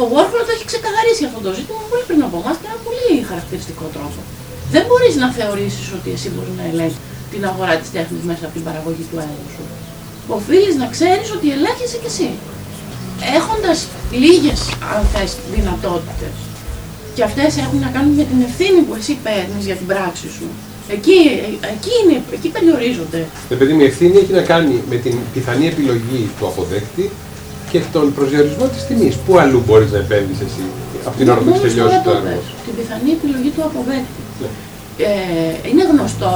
Ο Warhol το έχει ξεκαθαρίσει αυτό το ζήτημα πολύ πριν από εμάς και με πολύ χαρακτηριστικό τρόπο. Δεν μπορείς να θεωρήσεις ότι εσύ μπορείς να ελέγχεις την αγορά της τέχνης μέσα από την παραγωγή του έργου σου. Οφείλεις να ξέρεις ότι ελέγχεσαι κι εσύ. Έχοντας λίγες, αν θες, δυνατότητες και αυτές έχουν να κάνουν με την ευθύνη που εσύ παίρνεις για την πράξη σου. Εκεί, εκεί, είναι, εκεί περιορίζονται. Επειδή η ευθύνη έχει να κάνει με την πιθανή επιλογή του αποδέκτη και τον προσδιορισμό της τιμής. Πού αλλού μπορείς να επένδυσει εσύ από την ώρα που έχεις τελειώσει το έργο. Την πιθανή επιλογή του αποδέκτη. Ναι. Ε, είναι γνωστό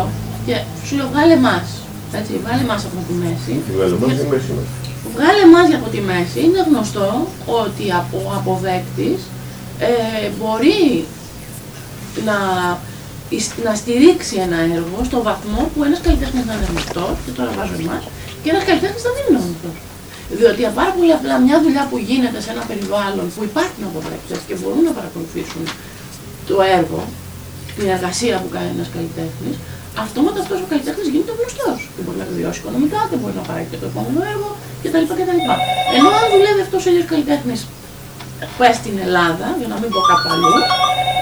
και σου λέω βγάλε εμά. Έτσι, βγάλε εμά από τη μέση. Βγάλε εμά από τη μέση. Είναι γνωστό ότι ο αποδέκτη ε, μπορεί να, να στηρίξει ένα έργο στο βαθμό που ένας καλλιτέχνης να είναι γνωστός, και τώρα βάζω εμάς, και ένας καλλιτέχνης να μην είναι γνωστός. Διότι πάρα πολύ απλά μια δουλειά που γίνεται σε ένα περιβάλλον που υπάρχουν αποδέκτες και μπορούν να παρακολουθήσουν το έργο, την εργασία που κάνει ένας καλλιτέχνης, αυτόματα αυτός ο καλλιτέχνης γίνεται γνωστός. Δεν μπορεί να βιώσει οικονομικά, δεν μπορεί να παράγει και το επόμενο έργο κτλ. κτλ. Ενώ αν δουλεύει αυτός ο ίδιος καλλιτέχνης πες στην Ελλάδα, για να μην πω κάπου αλλού,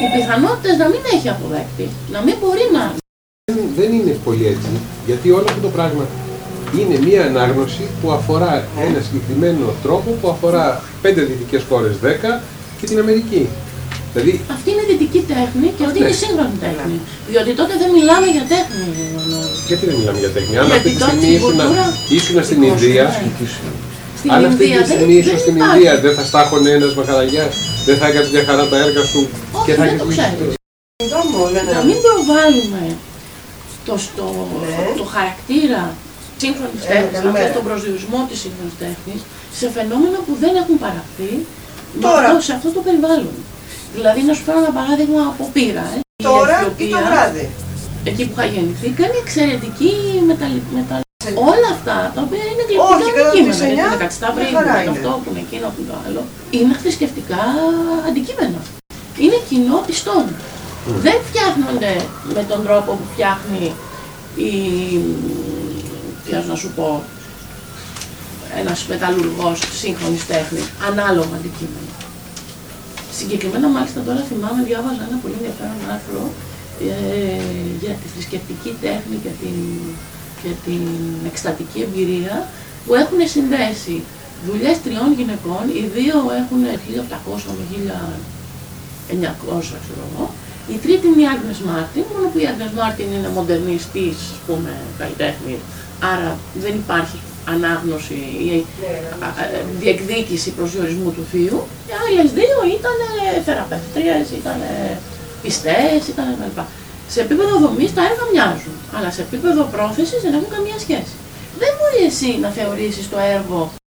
οι πιθανότητες να μην έχει αποδέκτη, να μην μπορεί να. Δεν είναι πολύ έτσι, γιατί όλο αυτό το πράγμα είναι μία ανάγνωση που αφορά ένα συγκεκριμένο τρόπο που αφορά πέντε δυτικές χώρες, δέκα και την Αμερική. Δηλαδή... Αυτή είναι δυτική τέχνη και αυτή είναι σύγχρονη τέχνη. Διότι τότε δεν μιλάμε για τέχνη. Γιατί δεν μιλάμε για τέχνη; Αν αυτή τη στιγμή ήσουν στην Ινδία, στην Αν αυτή τη στιγμή ίσω στην Ινδία δεν θα στάχωνε ένας μαχαραγιά, δεν θα έκανε μια χαρά τα έργα σου Όχι, και θα έχεις Να μην προβάλλουμε το, στο, ναι. το χαρακτήρα σύγχρονης ε, τέχνης, αν θες τον προσδιορισμό της σύγχρονης τέχνης, σε φαινόμενα που δεν έχουν παραχθεί Τώρα. σε αυτό το περιβάλλον. Δηλαδή, να σου φέρω ένα παράδειγμα από πείρα. Ε. Τώρα ή το βράδυ. Εκεί που είχα γεννηθεί, κάνει εξαιρετική μεταλλ... Όλα αυτά τα οποία είναι γλυπτικά αντικείμενα. Είναι κατσταύρι, είναι αυτό που είναι εκείνο που το άλλο. Είναι θρησκευτικά αντικείμενα. Είναι κοινό πιστών. Mm. Δεν φτιάχνονται με τον τρόπο που φτιάχνει η. Τι να σου πω, ένας μεταλλουργός σύγχρονης τέχνης, ανάλογα αντικείμενα. Συγκεκριμένα μάλιστα τώρα θυμάμαι, διάβαζα ένα πολύ ενδιαφέρον άρθρο ε, για τη θρησκευτική τέχνη και την και την εκστατική εμπειρία που έχουν συνδέσει δουλειές τριών γυναικών, οι δύο έχουν 1800 με 1900 ξέρω εγώ, η τρίτη είναι η Άγνες Μάρτιν, μόνο που η Άγνες Μάρτιν είναι μοντερνιστής, ας πούμε, καλλιτέχνης, άρα δεν υπάρχει ανάγνωση ή διεκδίκηση προσδιορισμού του θείου. Οι άλλες δύο ήταν θεραπεύτριες, ήταν πιστές, ήταν κλπ. Σε επίπεδο δομής τα έργα μοιάζουν, αλλά σε επίπεδο πρόθεσης δεν έχουν καμία σχέση. Δεν μπορεί εσύ να θεωρήσεις το έργο